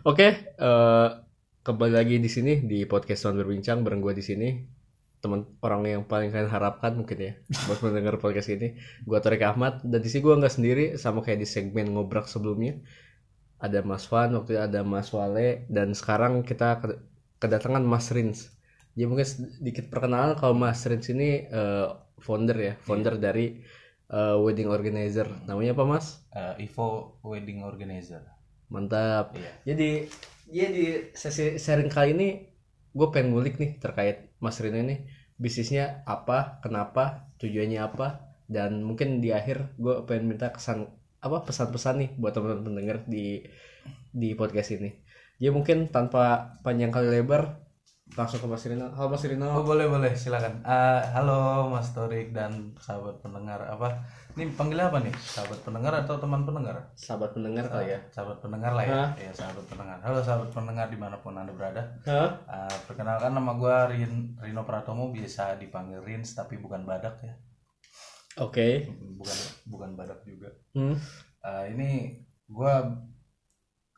Oke, eh, kembali lagi di sini di podcast Tuan Berbincang bareng gue di sini. Teman orang yang paling kalian harapkan mungkin ya buat mendengar podcast ini. Gue Torik Ahmad dan di sini gue nggak sendiri sama kayak di segmen ngobrak sebelumnya. Ada Mas Wan, waktu itu ada Mas Wale dan sekarang kita ke- kedatangan Mas Rins. Jadi mungkin sedikit perkenalan kalau Mas Rins ini eh, founder ya, founder dari eh, wedding organizer. Namanya apa Mas? Eh, Ivo Wedding Organizer. Mantap. Iya. Jadi ya di sesi sharing kali ini gue pengen ngulik nih terkait Mas Rino ini bisnisnya apa, kenapa, tujuannya apa, dan mungkin di akhir gue pengen minta kesan apa pesan-pesan nih buat teman-teman pendengar di di podcast ini. Jadi mungkin tanpa panjang kali lebar langsung ke Mas Rino. Halo Mas Oh Rino. boleh boleh silakan. Eh, halo Mas Torik dan sahabat pendengar apa? Ini panggilnya apa nih? Sahabat pendengar atau teman pendengar? Sahabat pendengar kali ya. Sahabat pendengar lah ya. Hah? Ya sahabat pendengar. Halo sahabat pendengar di mana pun anda berada. Hah? Eh, perkenalkan nama gue Rin, Rino Pratomo biasa dipanggil Rins tapi bukan badak ya. Oke. Bukan bukan badak juga. Hmm. Eh, ini gue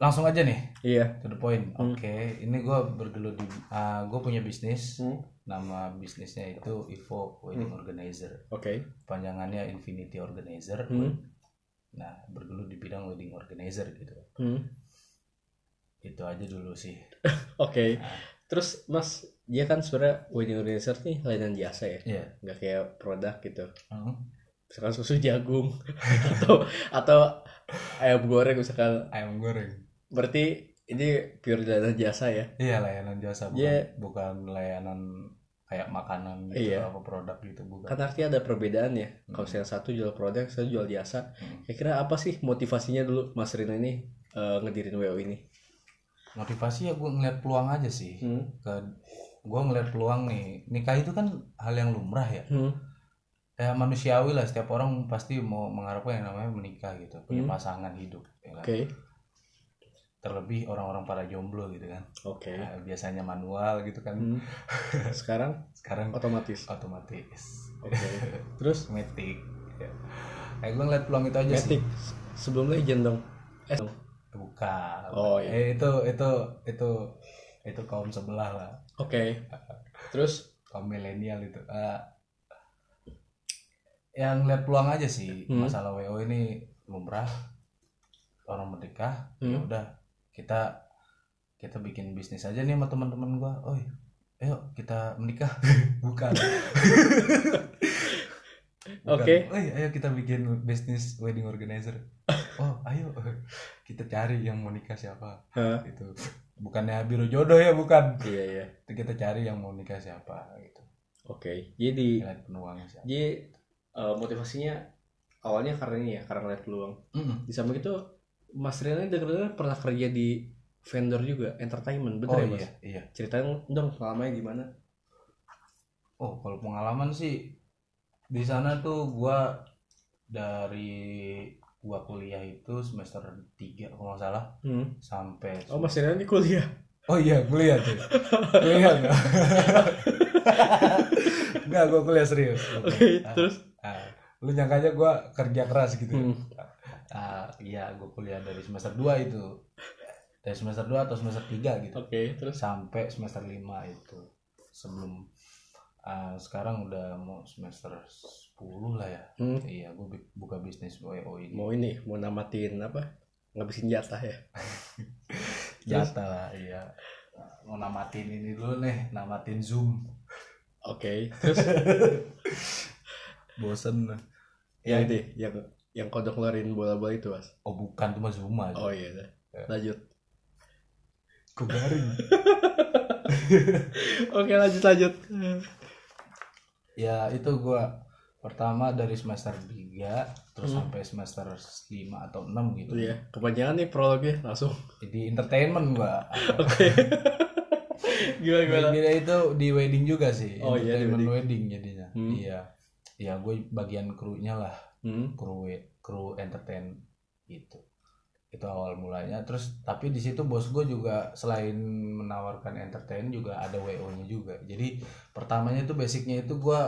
langsung aja nih Iya. to the point. Hmm. Oke, ini gue bergelut di, gue punya bisnis. Hmm. Nama bisnisnya itu Evo Wedding Organizer. Oke. Panjangannya Infinity Organizer. Hmm. Nah, bergelut di bidang wedding organizer gitu. Hmm. Itu aja dulu sih. Oke. Terus Mas, dia kan sebenarnya wedding organizer nih layanan jasa ya, Iya. nggak kayak produk gitu. Hmm. Misalkan susu jagung atau atau ayam goreng misalkan. Ayam goreng. Berarti ini pure layanan jasa ya. Iya, layanan jasa bukan Iya. bukan layanan kayak makanan gitu Iya. apa produk gitu bukan. Kan artinya ada perbedaan ya. Kalau Hmm. yang satu jual produk, satu jual jasa. Hmm. Kira-kira apa sih motivasinya dulu Mas Rino ini eh, ngedirin WO ini? Motivasi ya gue ngeliat peluang aja sih. Hmm. Ke gue ngeliat peluang nih. Nikah itu kan hal yang lumrah ya. Hmm. ya manusiawi lah setiap orang pasti mau mengharapkan yang namanya menikah gitu punya Hmm. pasangan hidup ya kan? Oke. Terlebih orang-orang para jomblo gitu kan Oke. Nah, biasanya manual gitu kan Hmm. Sekarang sekarang otomatis. otomatis Oke. Terus metik ya. kayak gue ngeliat peluang itu aja sih Matic sebelum legend dong. Eh, bukan Oh, iya. Eh, itu itu itu itu kaum sebelah lah Oke. Terus kaum milenial itu Eh, yang ngeliat peluang aja sih Hmm. masalah wo ini lumrah orang menikah ya Hmm. udah kita kita bikin bisnis aja nih sama teman-teman gua oh ayo kita menikah bukan Bukan. Oke. "Oi, ayo kita bikin bisnis wedding organizer oh ayo kita cari yang mau nikah siapa Hah? gitu bukannya biro jodoh ya bukan Iya iya. Itu kita cari yang mau nikah siapa gitu Oke. Jadi lihat peluangnya siapa jadi eh, motivasinya awalnya karena ini ya karena ngeliat peluang. Mm-mm. Di samping itu Mas Riana dengar pernah kerja di vendor juga entertainment bener oh ya Mas? iya iya Ceritain dong pengalamannya gimana? oh kalau pengalaman sih di sana tuh gua dari gua kuliah itu semester 3 kalau nggak salah Hmm. sampai Oh Mas Riana di kuliah. oh iya kuliah tuh kuliah enggak enggak gua kuliah serius kuliah. Ah, Terus. ah. lu nyangka aja gua kerja keras gitu Hmm. Ah iya gua kuliah dari semester 2 itu dari semester 2 atau semester 3 gitu Oke. Terus. sampai semester 5 itu sebelum ah, sekarang udah mau semester 10 lah ya Hmm. iya gue buka bisnis WO ini Mau ini mau namatin apa? Ngabisin jatah ya. jatah lah iya mau namatin ini dulu nih namatin zoom Oke. Terus bosen yang ini yang yang kodok ngeluarin bola-bola itu Mas. oh bukan cuma aja Oh iya. dah. Ya. Lanjut. Kok garing Oke lanjut lanjut. ya itu gua pertama dari semester 3 terus Hmm. sampai semester 5 atau 6 gitu Iya. Kepanjangan nih prolognya langsung. di entertainment gua Oke. gimana gimana? Itu di wedding juga sih. Oh, iya, di Entertainment wedding. jadinya. Hmm. Iya. Iya, gue bagian krunya lah, Hmm. kru kru entertain gitu. Itu awal mulanya. Terus tapi di situ bos gue juga selain menawarkan entertain juga ada WO-nya juga. Jadi pertamanya itu basicnya itu gue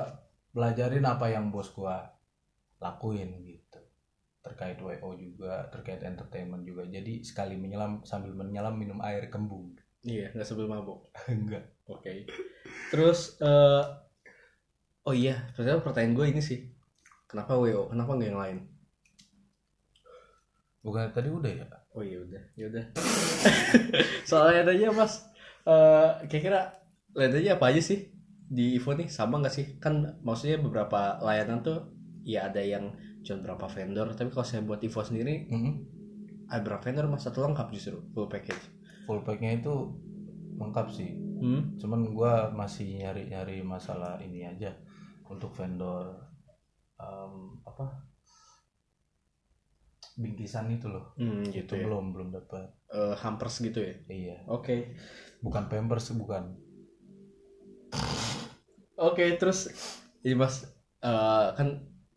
belajarin apa yang bos gue lakuin gitu. terkait WO juga terkait entertainment juga jadi sekali menyelam sambil menyelam minum air kembung Iya, nggak sebelum mabuk. enggak Oke. Terus eh oh iya, sebenarnya pertanyaan gue ini sih. Kenapa WO? Kenapa nggak yang lain? bukan tadi udah ya Oh iya udah, ya udah. Soalnya aja Mas, eh kira-kira lihat aja apa aja sih di Evo nih sama nggak sih? Kan maksudnya beberapa layanan tuh ya ada yang cuma berapa vendor, tapi kalau saya buat Evo sendiri ada berapa vendor mas atau lengkap justru full package. full packnya itu lengkap sih Hmm. cuman gua masih nyari-nyari masalah ini aja untuk vendor em, apa bingkisan itu loh Hmm, itu gitu ya. belum belum dapat Eh, hampers gitu ya. iya Oke. bukan pampers bukan Oke, terus ini Mas eh, kan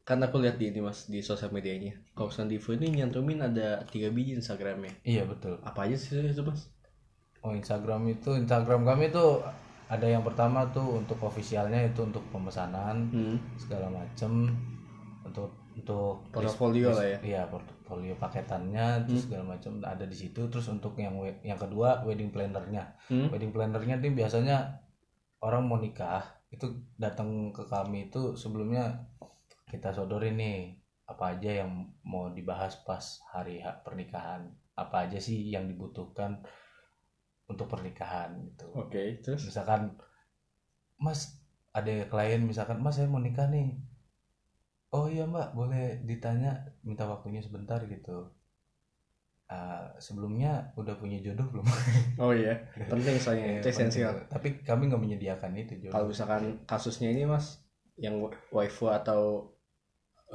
kan aku lihat di ini Mas di sosial medianya. Kalau misalnya di Evo ini nyantumin ada tiga biji Instagramnya. iya betul Apa aja sih itu Mas? oh Instagram itu Instagram kami tuh ada yang pertama tuh untuk officialnya itu untuk pemesanan Hmm. segala macem untuk untuk Portofolio lah ya. iya portofolio paketannya terus segala macam ada di situ terus untuk yang yang kedua wedding plannernya Hmm. wedding plannernya tuh biasanya orang mau nikah itu datang ke kami itu sebelumnya kita sodorin nih apa aja yang mau dibahas pas hari ha- pernikahan apa aja sih yang dibutuhkan untuk pernikahan gitu. Oke, terus? Misalkan mas ada klien misalkan mas saya mau nikah nih oh iya mbak boleh ditanya minta waktunya sebentar gitu. Ah, sebelumnya udah punya jodoh belum? Oh iya, penting soalnya itu Eh, esensial. tapi kami nggak menyediakan itu jodoh. Kalau misalkan kasusnya ini Mas yang wa- waifu atau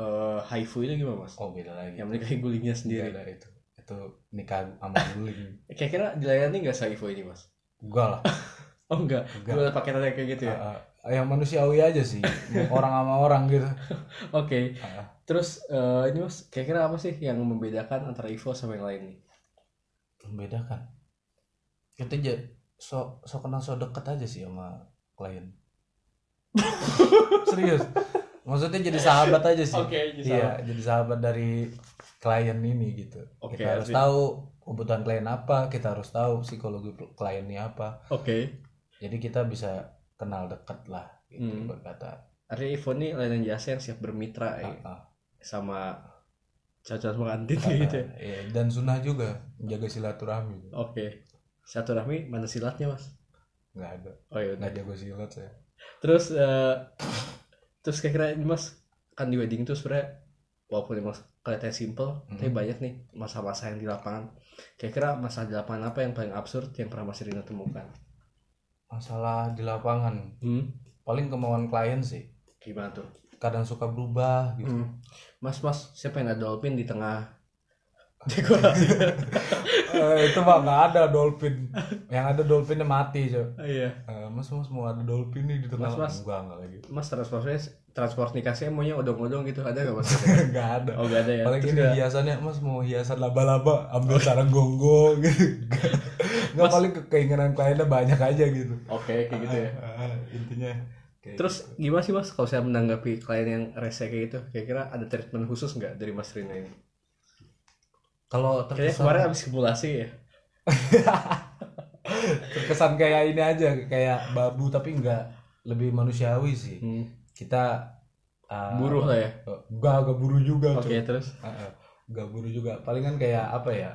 eh haifu itu gimana Mas? oh beda lagi. Yang menikahi gulingnya sendiri. ada itu itu nikah sama guling Kira-kira dilayani nggak saifu ini Mas? enggak lah. Oh enggak, Enggak. gue paketannya kayak gitu ya. Ah, ah, yang manusiawi aja sih. Orang sama orang gitu. Oke, Ah, terus eh, ini Mas, kira-kira apa sih yang membedakan antara Evo sama yang lain nih? membedakan? Kita aja. So so kenal so deket aja sih sama klien. Serius maksudnya jadi sahabat aja sih. Oke, jadi iya jadi sahabat dari klien ini gitu. Oke, kita harus tahu kebutuhan klien apa kita harus tahu psikologi kliennya apa. Oke, jadi kita bisa kenal dekat lah gitu Hmm. berkata. Artinya Evo nih layanan jasa yang siap bermitra ya, Ah, ah. sama cacat pengantin Ah, gitu ya. iya. dan sunnah juga menjaga silaturahmi. Oke, satu rahmi mana silatnya Mas? nggak ada. Oh iya, nggak jago silat saya. Terus eh, terus kira-kira ini Mas kan di wedding tuh sebenarnya walaupun emang kelihatannya simple, tapi Hmm. banyak nih masa-masa yang di lapangan. Kira-kira masa di lapangan apa yang paling absurd yang pernah Mas Rino temukan? masalah di lapangan Hmm, paling kemauan klien sih gimana tuh? kadang suka berubah gitu Hmm. Mas, Mas, siapa yang ada dolphin di tengah dekorasi? Eh, itu mah nggak ada dolphin yang ada dolphinnya mati coy iya. Eh, mas mas mau ada dolphin nih di tengah Mas, mas. enggak enggak lagi Mas transportnya transportikasinya maunya odong-odong gitu ada nggak Mas? enggak ada Oh nggak ada ya. paling ini nggak- hiasannya mas mau hiasan laba-laba ambil sarang gonggong gitu nggak paling ke- keinginan kliennya banyak aja gitu Oke kayak gitu ya. Ah, ah, intinya kayak Terus gimana sih mas kalau saya menanggapi klien yang rese kayak gitu? Kira-kira ada treatment khusus nggak dari Mas Rino ini? Kalau Kayaknya terkesan kemarin habis simulasi ya. terkesan kayak ini aja kayak babu tapi enggak lebih manusiawi sih Hmm. kita ah, Buruh lah ya. eh, enggak enggak buru juga Oke Cok. terus. Ah, ah. enggak buru juga paling kan kayak apa ya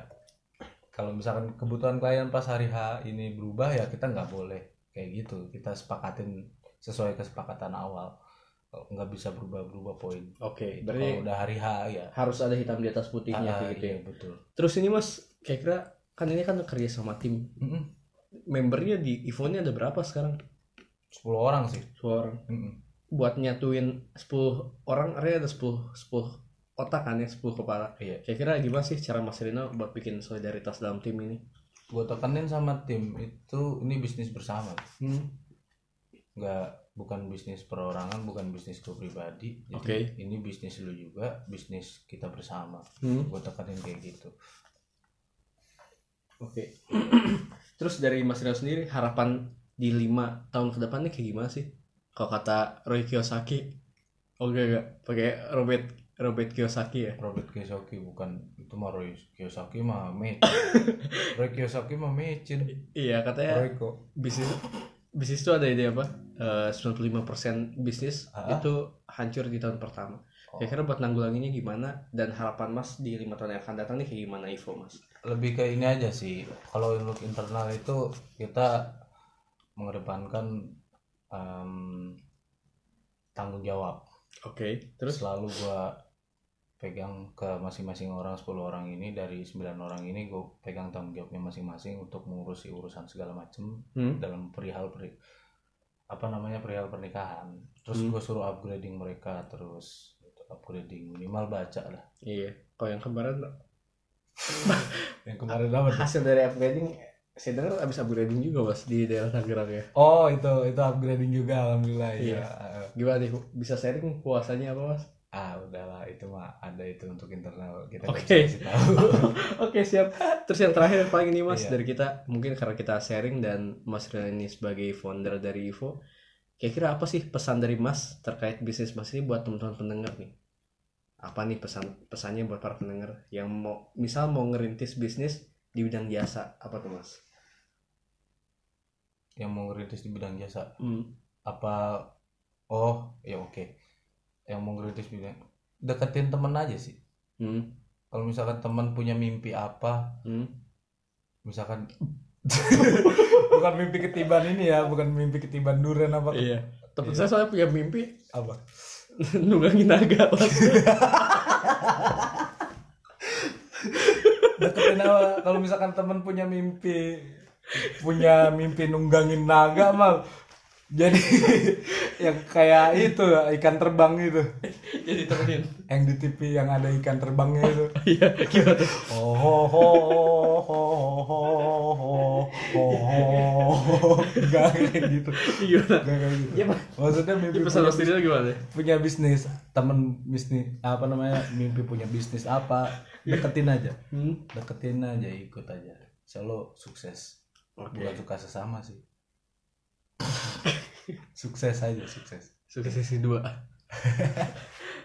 kalau misalkan kebutuhan klien pas hari H ini berubah ya kita nggak boleh kayak gitu kita sepakatin sesuai kesepakatan awal nggak bisa berubah-berubah poin Oke Itu berarti kalau udah hari H ya harus ada hitam di atas putihnya Ah, gitu ya. iya, betul Terus ini mas kira-kira kan ini kan kerja sama tim. Mm-mm. Membernya di Ivo ini ada berapa sekarang? 10 orang sih 10 orang. Mm-mm. Buat nyatuin 10 orang, artinya ada 10 10 otak kan ya, 10 kepala. iya Kira-kira gimana sih cara Mas Rino buat bikin solidaritas dalam tim ini? gue tekanin sama tim itu ini bisnis bersama Hmm. nggak bukan bisnis perorangan bukan bisnis gue pribadi. Jadi Oke. ini bisnis lu juga bisnis kita bersama. Hmm. gue tekanin kayak gitu. Oke. Terus dari Mas Rino sendiri harapan di lima tahun ke depannya kayak gimana sih? Kalau kata Roy Kiyosaki, oke enggak pakai Robert Robert Kiyosaki ya? Robert Kiyosaki bukan itu mah Roy Kiyosaki mah mecin. Roy Kiyosaki mah mecin. Iya katanya Roy kok. bisnis bisnis itu ada ide apa Eh, 95% bisnis Ah. itu hancur di tahun pertama. Oh. kira-kira buat nanggulanginya gimana? Dan harapan mas di lima tahun yang akan datang nih kayak gimana Ivo mas? Lebih ke ini aja sih. Kalau untuk internal itu kita mengedepankan em, tanggung jawab. Oke terus? Selalu gua pegang ke masing-masing orang 10 orang ini. Dari 9 orang ini gue pegang tanggung jawabnya masing-masing untuk mengurusi urusan segala macem hmm? dalam perihal peri- apa namanya perihal pernikahan. Terus Hmm. gue suruh upgrading mereka terus gitu, upgrading minimal baca lah. Iya. Kalau yang kemarin yang kemarin apa hasil dari upgrading saya dengar abis upgrading juga mas di daerah Tangerang ya? Oh itu itu upgrading juga alhamdulillah Iya. ya. gimana nih bisa sharing puasanya apa mas Ah udahlah itu mah ada itu untuk internal kita Oke. tahu. Oke siap. Terus yang terakhir paling ini mas Iya. dari kita mungkin karena kita sharing dan Mas Rian ini sebagai founder dari Ivo, kira-kira apa sih pesan dari Mas terkait bisnis Mas ini buat teman-teman pendengar nih? Apa nih pesan pesannya buat para pendengar yang mau misal mau ngerintis bisnis di bidang jasa apa tuh Mas? Yang mau ngerintis di bidang jasa Hmm. apa? Oh ya oke. Yang mau ngerintis bidang deketin temen aja sih. Hmm. Kalau misalkan teman punya mimpi apa, Hmm. misalkan bukan mimpi ketiban ini ya, bukan mimpi ketiban duren apa Iya. Temen saya soalnya punya mimpi apa? nunggangin naga deketin apa kalau misalkan temen punya mimpi punya mimpi nunggangin naga mal jadi yang kayak itu ikan terbang itu Jadi temenin. yang di TV yang ada ikan terbangnya itu Iya, gimana? oh ho ho ho ho ho ho ho nggak kayak gitu Gimana? nggak kayak gitu Iya, Pak. maksudnya mimpi pesan Mas Dino gimana? punya bisnis temen bisnis apa namanya mimpi punya bisnis apa deketin aja Hmm. deketin aja ikut aja selalu sukses Oke. bukan suka sesama sih sukses aja sukses Sudah sesi 2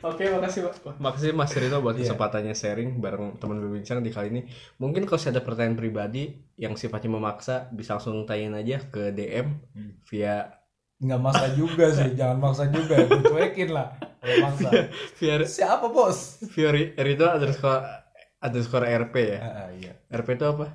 Oke, makasih Pak. Makasih Mas Rino buat Iya. kesempatannya sharing bareng teman berbincang di kali ini. Mungkin kalau ada pertanyaan pribadi yang sifatnya memaksa, bisa langsung tanyain aja ke DM Hmm. via nggak maksa juga sih jangan maksa juga gue cuekin lah kalau maksa via siapa bos via Ri- Rino underscore underscore RP ya. ah, ah, iya RP itu apa?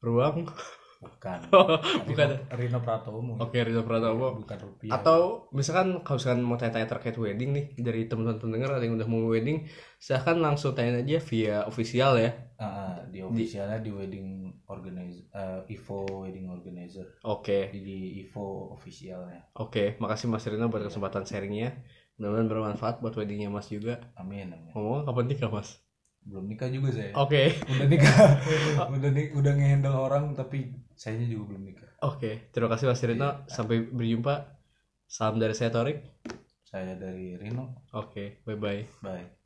Ruang? bukan Bukan. Rino, Rino Pratomo Oke, Rino Pratomo. bukan rupiah Atau misalkan kalau misalkan mau tanya-tanya terkait wedding nih dari teman-teman pendengar ada yang udah mau wedding, silahkan langsung tanya aja via official ya. Ah, di officialnya di wedding organizer Ivo wedding organizer Oke. di, di Ivo officialnya Oke, makasih Mas Rino buat kesempatan sharingnya. Mudah-mudahan bermanfaat buat weddingnya Mas juga. amin amin Ngomong kapan nikah Mas? belum nikah juga saya Oke, udah nikah udah nih udah ngehandle orang tapi sayanya juga belum nikah oke. Terima kasih Mas Rino. Sampai berjumpa. Salam dari saya Torik. saya dari Rino Oke, bye bye. bye